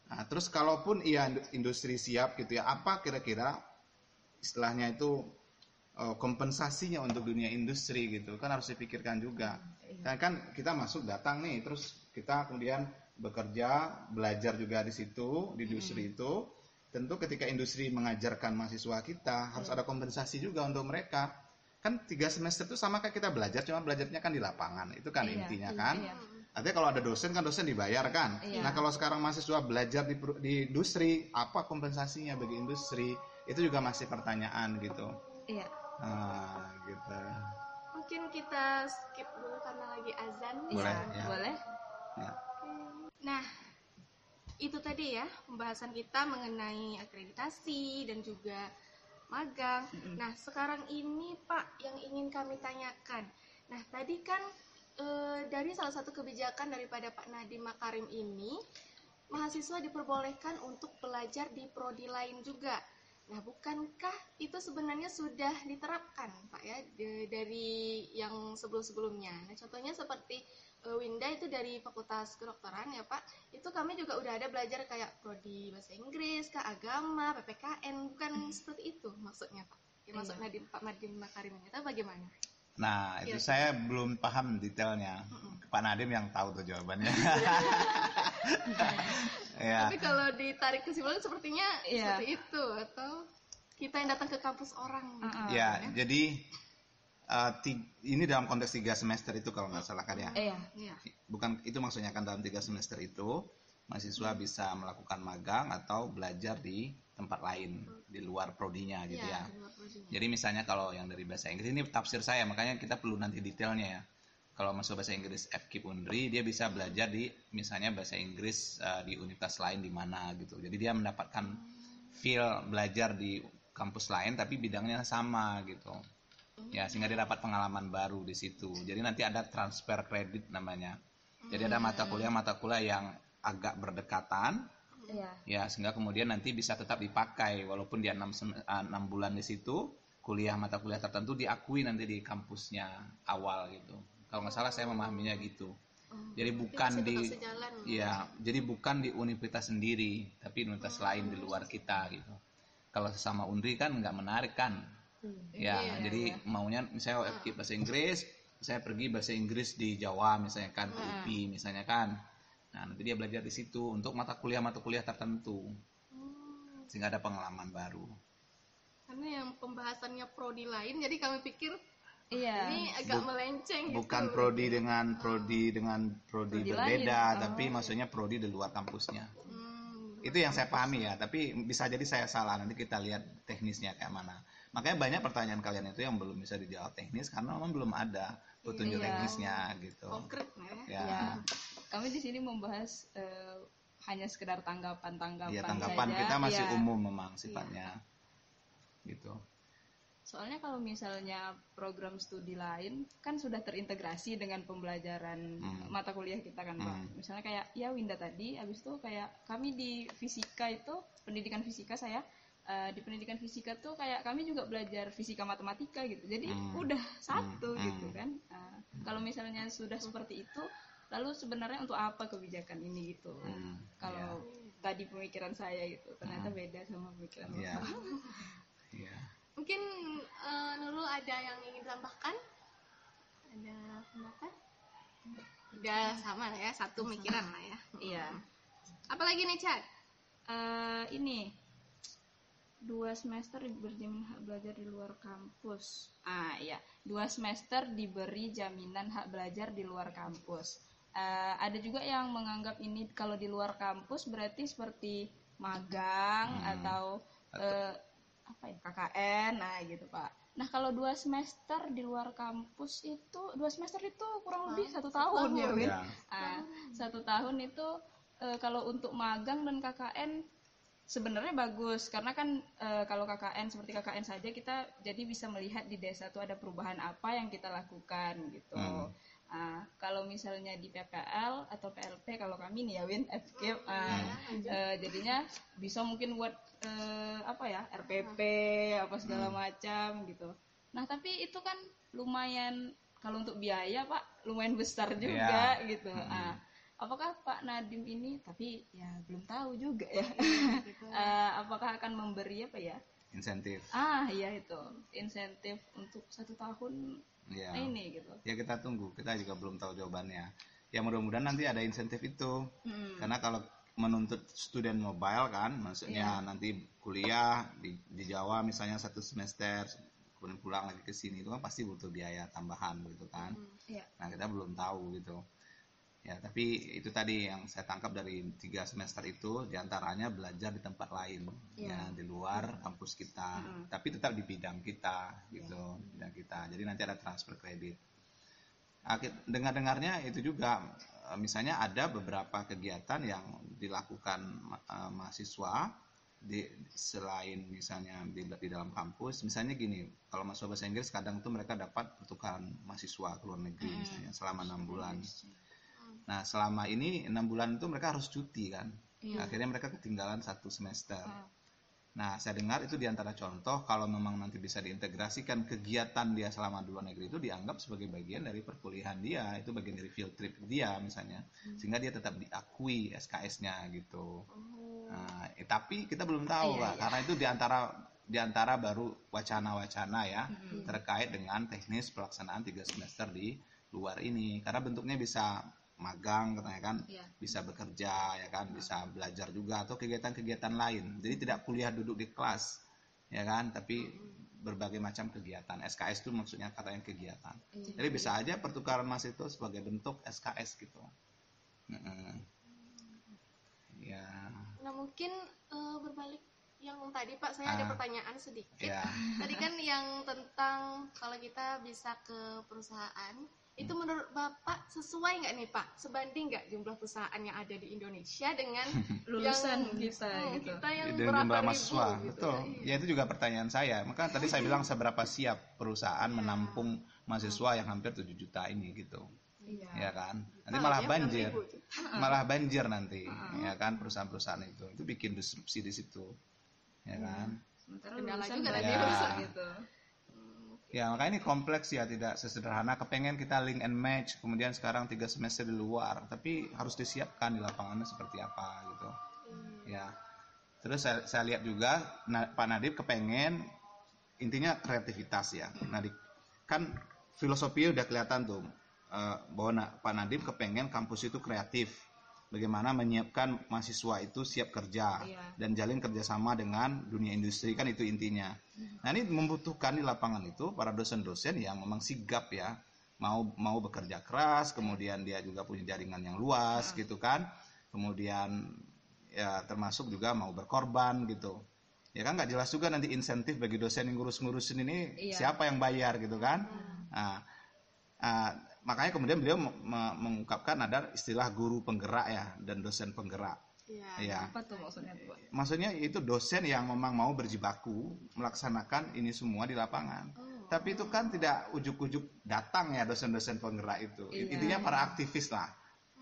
Nah, terus kalaupun iya industri siap gitu ya, apa kira-kira istilahnya itu eh, kompensasinya untuk dunia industri gitu kan harus dipikirkan juga. Kan kan kita masuk datang nih, terus kita kemudian bekerja, belajar juga di situ di industri itu. Tentu ketika industri mengajarkan mahasiswa kita harus ada kompensasi juga untuk mereka. Kan tiga semester itu sama kayak kita belajar, cuma belajarnya kan di lapangan. Itu kan Iya, intinya kan. iya. Artinya kalau ada dosen kan dosen dibayar kan. Iya. Nah kalau sekarang mahasiswa belajar di, di industri, apa kompensasinya bagi industri? Itu juga masih pertanyaan gitu. Iya. Nah, gitu. Mungkin kita skip dulu karena lagi azan. Boleh, Iya, ya. Boleh. Ya. Nah, itu tadi ya pembahasan kita mengenai akreditasi dan juga magang. Nah, sekarang ini Pak yang ingin kami tanyakan. Nah, tadi kan eh, dari salah satu kebijakan daripada Pak Nadiem Makarim ini, mahasiswa diperbolehkan untuk belajar di prodi lain juga. Nah, bukankah itu sebenarnya sudah diterapkan, Pak ya, de- dari yang sebelum-sebelumnya? Nah, contohnya seperti eh, Winda itu dari Fakultas Kedokteran ya, Pak. Itu kami juga udah ada belajar kayak prodi bahasa Inggris, kah agama, PPKN, bukan seperti itu maksudnya, Pak. Ya, maksud Iya. Nadiem Pak Nadiem Makarim ini. Bagaimana? Nah, itu Iya. saya belum paham detailnya. Pak Nadiem yang tahu tuh jawabannya. ya. Tapi kalau ditarik kesimpulan sepertinya Iya. seperti itu atau kita yang datang ke kampus orang. gitu. Uh-uh. Ya, jadi eh, ti- ini dalam konteks tiga semester itu kalau nggak salah kan ya. Iya. Iya. Bukan itu maksudnya kan dalam tiga semester itu mahasiswa bisa melakukan magang atau belajar di tempat lain di luar prodinya gitu Iya, ya. prodinya. Jadi misalnya kalau yang dari bahasa Inggris ini tafsir saya, makanya kita perlu nanti detailnya ya. Kalau masuk bahasa Inggris FKIP Undri, dia bisa belajar di misalnya bahasa Inggris eh, di universitas lain di mana gitu. Jadi dia mendapatkan feel belajar di kampus lain tapi bidangnya sama gitu. Ya, sehingga dia dapat pengalaman baru di situ. Jadi nanti ada transfer kredit namanya. Jadi ada mata kuliah-mata kuliah yang agak berdekatan Iya. ya sehingga kemudian nanti bisa tetap dipakai. Walaupun dia enam sem- ah, enam bulan di situ kuliah mata kuliah tertentu diakui nanti di kampusnya awal gitu. Kalau nggak salah saya memahaminya gitu. Jadi bukan di sejalan. ya? Jadi bukan di universitas sendiri tapi universitas lain di luar kita gitu. Kalau sesama Unri kan nggak menarik kan? Ya Iya, jadi maunya misalnya FK bahasa Inggris saya pergi bahasa Inggris di Jawa misalnya kan UPI misalnya kan nah nanti dia belajar di situ untuk mata kuliah mata kuliah tertentu Hmm, sehingga ada pengalaman baru karena yang pembahasannya prodi lain, jadi kami pikir Iya. ini agak Bu- melenceng gitu. bukan prodi dengan prodi dengan prodi, Prodi berbeda lain. tapi maksudnya prodi di luar kampusnya Hmm, itu yang saya pahami ya tapi bisa jadi saya salah nanti kita lihat teknisnya kayak mana makanya banyak pertanyaan kalian itu yang belum bisa dijawab teknis karena memang belum ada petunjuk Iya. teknisnya gitu konkret ya. ya Ya. Kami di sini membahas eh, hanya sekedar tanggapan-tanggapan ya tanggapan saja. kita masih Ya. umum memang sifatnya gitu Soalnya kalau misalnya program studi lain kan sudah terintegrasi dengan pembelajaran Hmm. mata kuliah kita kan, Pak. Hmm. Misalnya kayak ya Winda tadi, habis itu kayak kami di fisika itu pendidikan fisika saya eh, di pendidikan fisika tuh kayak kami juga belajar fisika matematika gitu. Jadi Hmm. udah satu Hmm. gitu kan. Nah, kalau misalnya sudah seperti itu, lalu sebenarnya untuk apa kebijakan ini gitu? Hmm, Kalau tadi pemikiran saya gitu, ternyata Hmm. beda sama pemikiran ya Bapak. ya Mungkin eh, Nurul ada yang ingin ditambahkan? Ada pendapat? Udah sama lah ya, satu pemikiran lah ya. Iya. Apalagi nih, Cak? eh ini dua semester berjamin hak belajar di luar kampus. Ah iya, dua semester diberi jaminan hak belajar di luar kampus. Eh, ada juga yang menganggap ini kalau di luar kampus berarti seperti magang Hmm. atau eh, apa ya KKN, nah gitu pak. Nah kalau dua semester di luar kampus itu dua semester itu kurang lebih satu tahun ya Win. ya Ah, satu tahun itu eh, kalau untuk magang dan KKN sebenarnya bagus karena kan eh, kalau KKN seperti KKN saja kita jadi bisa melihat di desa itu ada perubahan apa yang kita lakukan gitu. Hmm. Ah, kalau misalnya di PPL atau PLP kalau kami nih ya Win FKIP, ah, eh, jadinya bisa mungkin buat eh, apa ya RPP apa segala macam gitu. Nah tapi itu kan lumayan kalau untuk biaya Pak lumayan besar juga Iya. gitu. Ah, apakah Pak Nadim ini tapi ya belum tahu juga ya. Eh, apakah akan memberi apa ya? insentif Ah iya itu insentif untuk satu tahun ya ini gitu. ya kita tunggu kita juga belum tahu jawabannya ya mudah-mudahan nanti ada insentif itu Hmm. karena kalau menuntut student mobile kan maksudnya Iya. nanti kuliah di, di Jawa misalnya satu semester kemudian pulang lagi ke sini itu kan pasti butuh biaya tambahan gitu kan Iya. nah kita belum tahu gitu ya tapi itu tadi yang saya tangkap dari tiga semester itu di antaranya belajar di tempat lain Iya. ya di luar kampus kita Mm-mm. tapi tetap di bidang kita gitu bidang kita jadi nanti ada transfer kredit dengar-dengarnya itu juga eh, misalnya ada beberapa kegiatan yang dilakukan eh, mahasiswa di selain misalnya di, di dalam kampus misalnya gini kalau mahasiswa bahasa Inggris kadang tuh mereka dapat pertukaran mahasiswa ke luar negeri Hmm. misalnya selama enam bulan nah selama ini enam bulan itu mereka harus cuti kan Iya. akhirnya mereka ketinggalan satu semester Ah. nah saya dengar itu di antara contoh kalau memang nanti bisa diintegrasikan kegiatan dia selama di luar negeri itu dianggap sebagai bagian dari perkuliahan dia itu bagian dari field trip dia misalnya Hmm. sehingga dia tetap diakui SKS-nya gitu Oh. Nah, eh, tapi kita belum tahu Iya, Pak, iya. karena itu di antara di antara baru wacana-wacana ya Mm-mm. terkait dengan teknis pelaksanaan tiga semester di luar ini. Karena bentuknya bisa magang katanya kan, Iya. bisa bekerja ya kan, bisa belajar juga atau kegiatan-kegiatan lain. Jadi tidak kuliah duduk di kelas ya kan, tapi berbagai macam kegiatan. SKS itu maksudnya katanya kegiatan. Iya. Jadi bisa aja pertukaran mahasiswa sebagai bentuk SKS gitu. Mm-mm. Ya. Nah mungkin eh, berbalik yang tadi Pak, saya ada Ah. pertanyaan sedikit. Ya. Tadi kan yang tentang kalau kita bisa ke perusahaan, itu menurut Bapak sesuai nggak nih Pak? Sebanding nggak jumlah perusahaan yang ada di Indonesia dengan lulusan yang, kita hmm, gitu. kita yang dan berapa jumlah ribu mahasiswa gitu. betul. Iya. ya itu juga pertanyaan saya. Maka tadi saya bilang seberapa siap perusahaan Iya. menampung mahasiswa yang hampir 7 juta ini gitu. Iya. Ya kan? Nanti Ah, malah banjir. 6.000 malah banjir nanti ya kan perusahaan-perusahaan itu. Itu bikin disrupsi di situ. Ya kan? Sementara Kendala lulusan juga tadi perusahaan. gitu ya makanya ini kompleks ya tidak sesederhana. Kepengen kita link and match kemudian sekarang tiga semester di luar tapi harus disiapkan di lapangannya seperti apa gitu. Ya. Terus saya, saya lihat juga Na- Pak Nadib kepengen intinya kreativitas ya. Nadib kan filosofi udah kelihatan tuh eh, bahwa Pak Nadib kepengen kampus itu kreatif bagaimana menyiapkan mahasiswa itu siap kerja Iya. dan jalin kerjasama dengan dunia industri. Kan itu intinya. Nah ini membutuhkan di lapangan itu para dosen-dosen yang memang sigap ya. Mau mau bekerja keras kemudian dia juga punya jaringan yang luas gitu kan. Kemudian ya termasuk juga mau berkorban gitu. Ya kan nggak jelas juga nanti insentif bagi dosen yang ngurus-ngurusin ini Iya. siapa yang bayar gitu kan. Nah, ah, makanya kemudian beliau me- me- mengungkapkan ada istilah guru penggerak ya dan dosen penggerak Iya. ya apa tuh maksudnya Pak? maksudnya itu dosen yang memang mau berjibaku melaksanakan ini semua di lapangan Oh. tapi itu kan tidak ujuk-ujuk datang ya dosen-dosen penggerak itu Iya. intinya para aktivis lah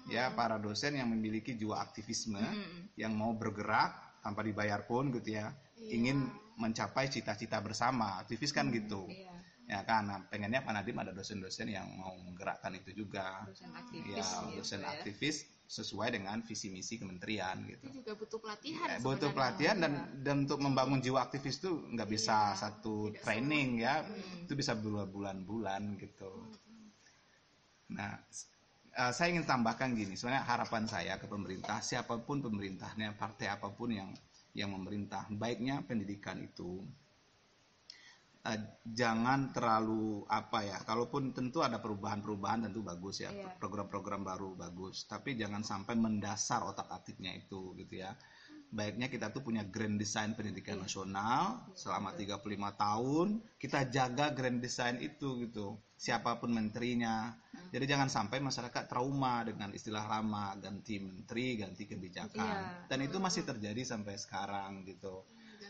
ya para dosen yang memiliki jiwa aktivisme Mm-mm. yang mau bergerak tanpa dibayar pun gitu ya Iya. ingin mencapai cita-cita bersama aktivis kan gitu iya ya kan nah, pengennya Pak Nadiem ada dosen-dosen yang mau menggerakkan itu juga. Dosen ya aktivis gitu dosen ya. aktivis sesuai dengan visi misi kementerian gitu. Itu juga butuh pelatihan. Ya, butuh pelatihan dan dan untuk membangun jiwa aktivis itu nggak bisa Iya, satu training ya. Hmm. itu bisa berbulan-bulan gitu. Nah s- eh, saya ingin tambahkan gini sebenarnya harapan saya ke pemerintah siapa pun pemerintahnya partai apa pun yang yang memerintah baiknya pendidikan itu eh, jangan terlalu apa ya kalaupun tentu ada perubahan-perubahan tentu bagus ya Iya. program-program baru bagus tapi jangan sampai mendasar otak atiknya itu gitu ya baiknya kita tuh punya grand design pendidikan Iya. nasional selama 35 tahun kita jaga grand design itu gitu siapa pun menterinya Hmm. jadi jangan sampai masyarakat trauma dengan istilah lama ganti menteri ganti kebijakan Iya. dan itu masih terjadi sampai sekarang gitu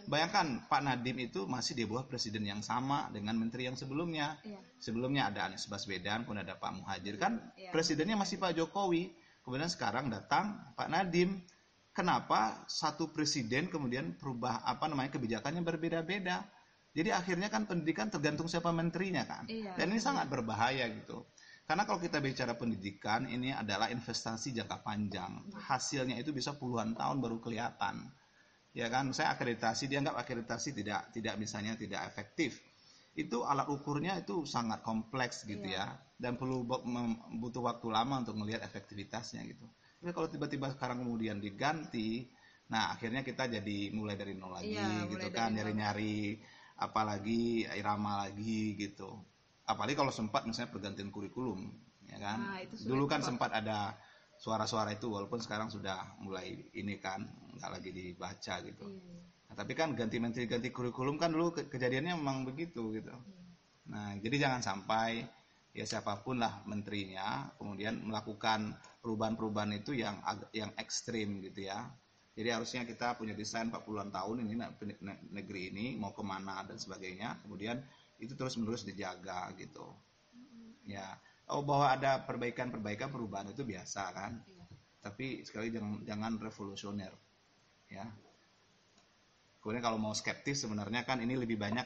Bayangkan Pak Nadim itu masih di bawah presiden yang sama dengan menteri yang sebelumnya. Iya. Sebelumnya ada Anies Baswedan, kemudian ada Pak Muhajir kan Iya. presidennya masih Pak Jokowi. Kemudian sekarang datang Pak Nadim. Kenapa satu presiden kemudian berubah apa namanya kebijakannya berbeda-beda? Jadi akhirnya kan pendidikan tergantung siapa menterinya kan. Iya. Dan ini sangat berbahaya gitu. Karena kalau kita bicara pendidikan ini adalah investasi jangka panjang. Hasilnya itu bisa puluhan tahun baru kelihatan ya kan saya akreditasi dianggap akreditasi tidak tidak misalnya tidak efektif. Itu alat ukurnya itu sangat kompleks gitu ya dan perlu butuh waktu lama untuk melihat efektivitasnya gitu. Tapi kalau tiba-tiba sekarang kemudian diganti nah akhirnya kita jadi mulai dari nol lagi mulai gitu kan nyari-nyari apalagi irama lagi gitu. Apalagi kalau sempat misalnya pergantian kurikulum ya kan. Nah, dulu kan sempat ada suara-suara itu walaupun sekarang sudah mulai ini kan lagi dibaca gitu. Iya. Nah, tapi kan ganti menteri ganti kurikulum kan dulu ke- kejadiannya memang begitu gitu. Nah jadi jangan sampai ya siapa pun lah menterinya kemudian melakukan perubahan-perubahan itu yang yang ekstrim gitu ya. Jadi harusnya kita punya desain 40-an tahun ini ne- ne- negeri ini mau ke mana dan sebagainya. Kemudian itu terus menerus dijaga gitu. Ya, oh bahwa ada perbaikan-perbaikan perubahan itu biasa kan. Tapi sekali jangan jangan revolusioner. Ya. Kemudian kalau mau skeptis sebenarnya kan ini lebih banyak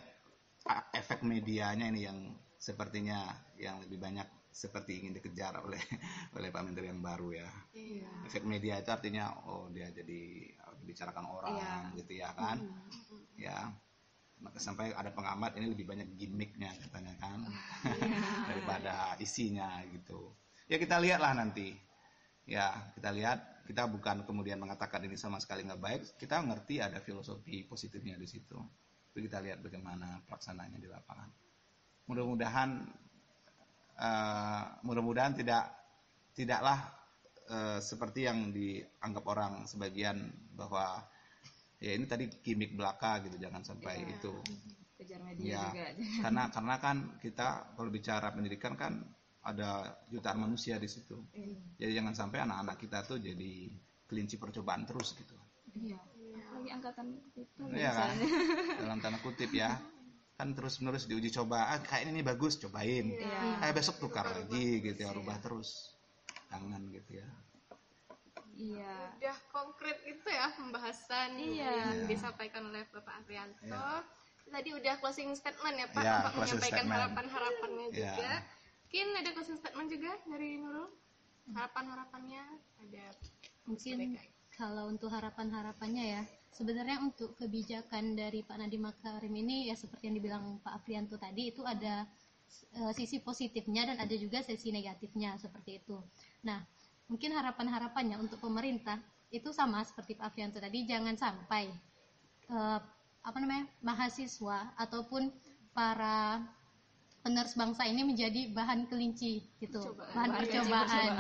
efek medianya ini yang sepertinya yang lebih banyak seperti ingin dikejar oleh oleh Pak Menteri yang baru ya. Iya. Efek media itu artinya oh dia jadi uh, dibicarakan orang Iya. gitu ya kan. Ya. Maka sampai ada pengamat ini lebih banyak gimmicknya katanya kan daripada isinya gitu. Ya kita lihatlah nanti. Ya kita lihat kita bukan kemudian mengatakan ini sama sekali nggak baik. Kita ngerti ada filosofi positifnya di situ. Tapi kita lihat bagaimana pelaksananya di lapangan. Mudah-mudahan eh, mudah-mudahan tidak tidaklah eh, seperti yang dianggap orang sebagian bahwa ya ini tadi gimmick belaka gitu jangan sampai Iya. itu kejar media ya juga karena karena kan kita kalau bicara pendidikan kan ada jutaan manusia di situ. Jadi jangan sampai anak-anak kita tuh jadi kelinci percobaan terus gitu. Iya. Lagi angkatan kita Iya kan? dalam tanda kutip ya. Kan terus menerus diuji coba ah kayak ini bagus cobain. Iya. eh besok tukar lagi gitu ya rubah terus. Jangan gitu ya. Iya. Udah konkret itu ya pembahasan Iya. yang disampaikan oleh Bapak Afrianto. Tadi udah closing statement ya Pak, Iya, Bapak closing menyampaikan statement. harapan-harapannya Iya. juga. Mungkin ada closing statement juga dari Nurul? Harapan-harapannya ada mungkin kalau untuk harapan-harapannya ya sebenarnya untuk kebijakan dari Pak Nadiem Makarim ini ya seperti yang dibilang Pak Afrianto tadi itu ada eh, sisi positifnya dan ada juga sisi negatifnya seperti itu. Nah, mungkin harapan-harapannya untuk pemerintah itu sama seperti Pak Afrianto tadi jangan sampai eh, apa namanya mahasiswa ataupun para penerus bangsa ini menjadi bahan kelinci gitu, Percobaan. bahan Bahan percobaan.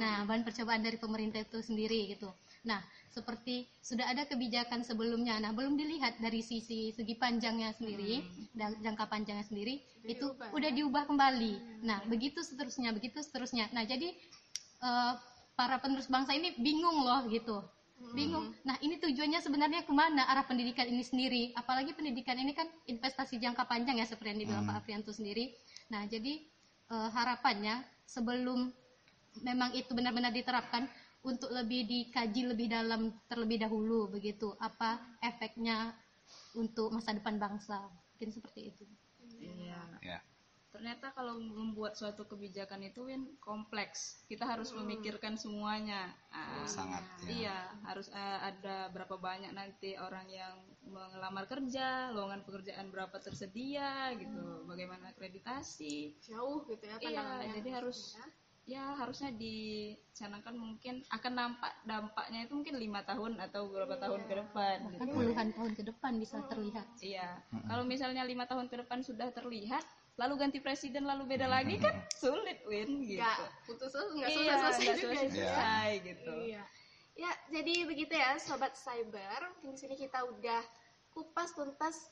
Nah, bahan percobaan dari pemerintah itu sendiri gitu. Nah, seperti sudah ada kebijakan sebelumnya, nah belum dilihat dari sisi segi panjangnya sendiri, dan jangka panjangnya sendiri, itu diubah, udah diubah kembali. Nah, begitu seterusnya, begitu seterusnya. Nah, jadi eh, para penerus bangsa ini bingung loh gitu. Bingung. Nah, ini tujuannya sebenarnya ke mana arah pendidikan ini sendiri? Apalagi pendidikan ini kan investasi jangka panjang ya seperti yang dibilang Pak Afrianto sendiri. Nah, jadi eh, harapannya sebelum memang itu benar-benar diterapkan untuk lebih dikaji lebih dalam terlebih dahulu begitu. Apa efeknya untuk masa depan bangsa? Mungkin seperti itu. Iya. Ya ternyata kalau membuat suatu kebijakan itu Win kompleks. Kita harus memikirkan semuanya. Ah, Oh, sangat ya. iya harus eh, ada berapa banyak nanti orang yang melamar kerja lowongan pekerjaan berapa tersedia gitu. Bagaimana akreditasi. Jauh gitu ya iya pandangannya. jadi harus ya harusnya dicanangkan mungkin akan nampak dampaknya itu mungkin lima tahun atau beberapa tahun ke depan bahkan gitu. puluhan tahun ke depan bisa terlihat. Iya, kalau misalnya lima tahun ke depan sudah terlihat, lalu ganti presiden lalu beda lagi kan sulit win gitu. Nggak putus nggak Iya, selesai nggak juga selesai ya. selesai gitu. Iya. Ya, jadi begitu ya sobat cyber. Di sini kita udah kupas tuntas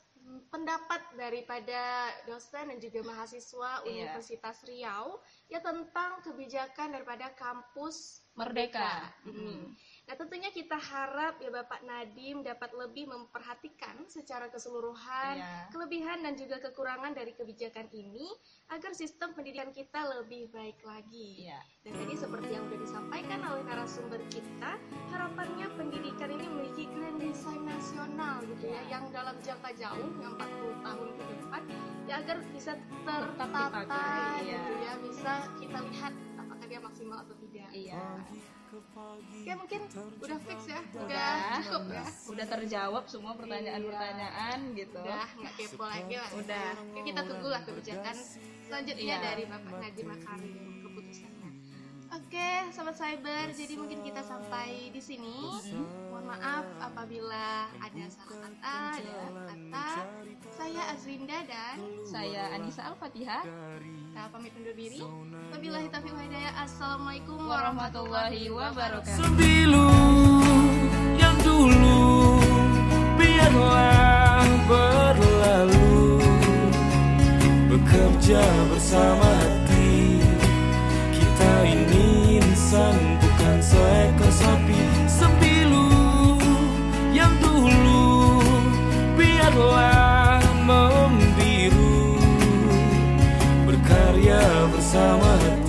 pendapat daripada dosen dan juga mahasiswa Iya. Universitas Riau ya tentang kebijakan daripada kampus Merdeka. ini. Nah, tentunya kita harap ya Bapak Nadim dapat lebih memperhatikan secara keseluruhan Iya. kelebihan dan juga kekurangan dari kebijakan ini agar sistem pendidikan kita lebih baik lagi. Iya. Dan tadi seperti yang sudah disampaikan oleh narasumber kita, harapannya pendidikan ini memiliki grand design nasional gitu ya, yang dalam jangka jauh, yang 40 tahun ke depan, ya agar bisa tertata iya. gitu ya, bisa kita lihat apakah dia maksimal atau tidak. Iya. Oke mungkin udah fix ya, udah, cukup ya, Udah terjawab semua pertanyaan-pertanyaan gitu. udah nggak kepo lagi lah. Udah. Kita tunggulah kebijakan selanjutnya Iya. dari Bapak Nadiem Makarim. Oke, sahabat sobat cyber, jadi mungkin kita sampai di sini. Mohon maaf apabila ada salah kata ada kata. Saya Azrinda dan saya Anissa Al-Fatihah. Kita pamit undur diri. Wabillahi taufiq hidayah. Assalamualaikum warahmatullahi wabarakatuh. Sembilu yang dulu biarlah berlalu bekerja bersama bukan seekor sapi sembilu yang dulu. Biarlah membiru berkarya bersama hati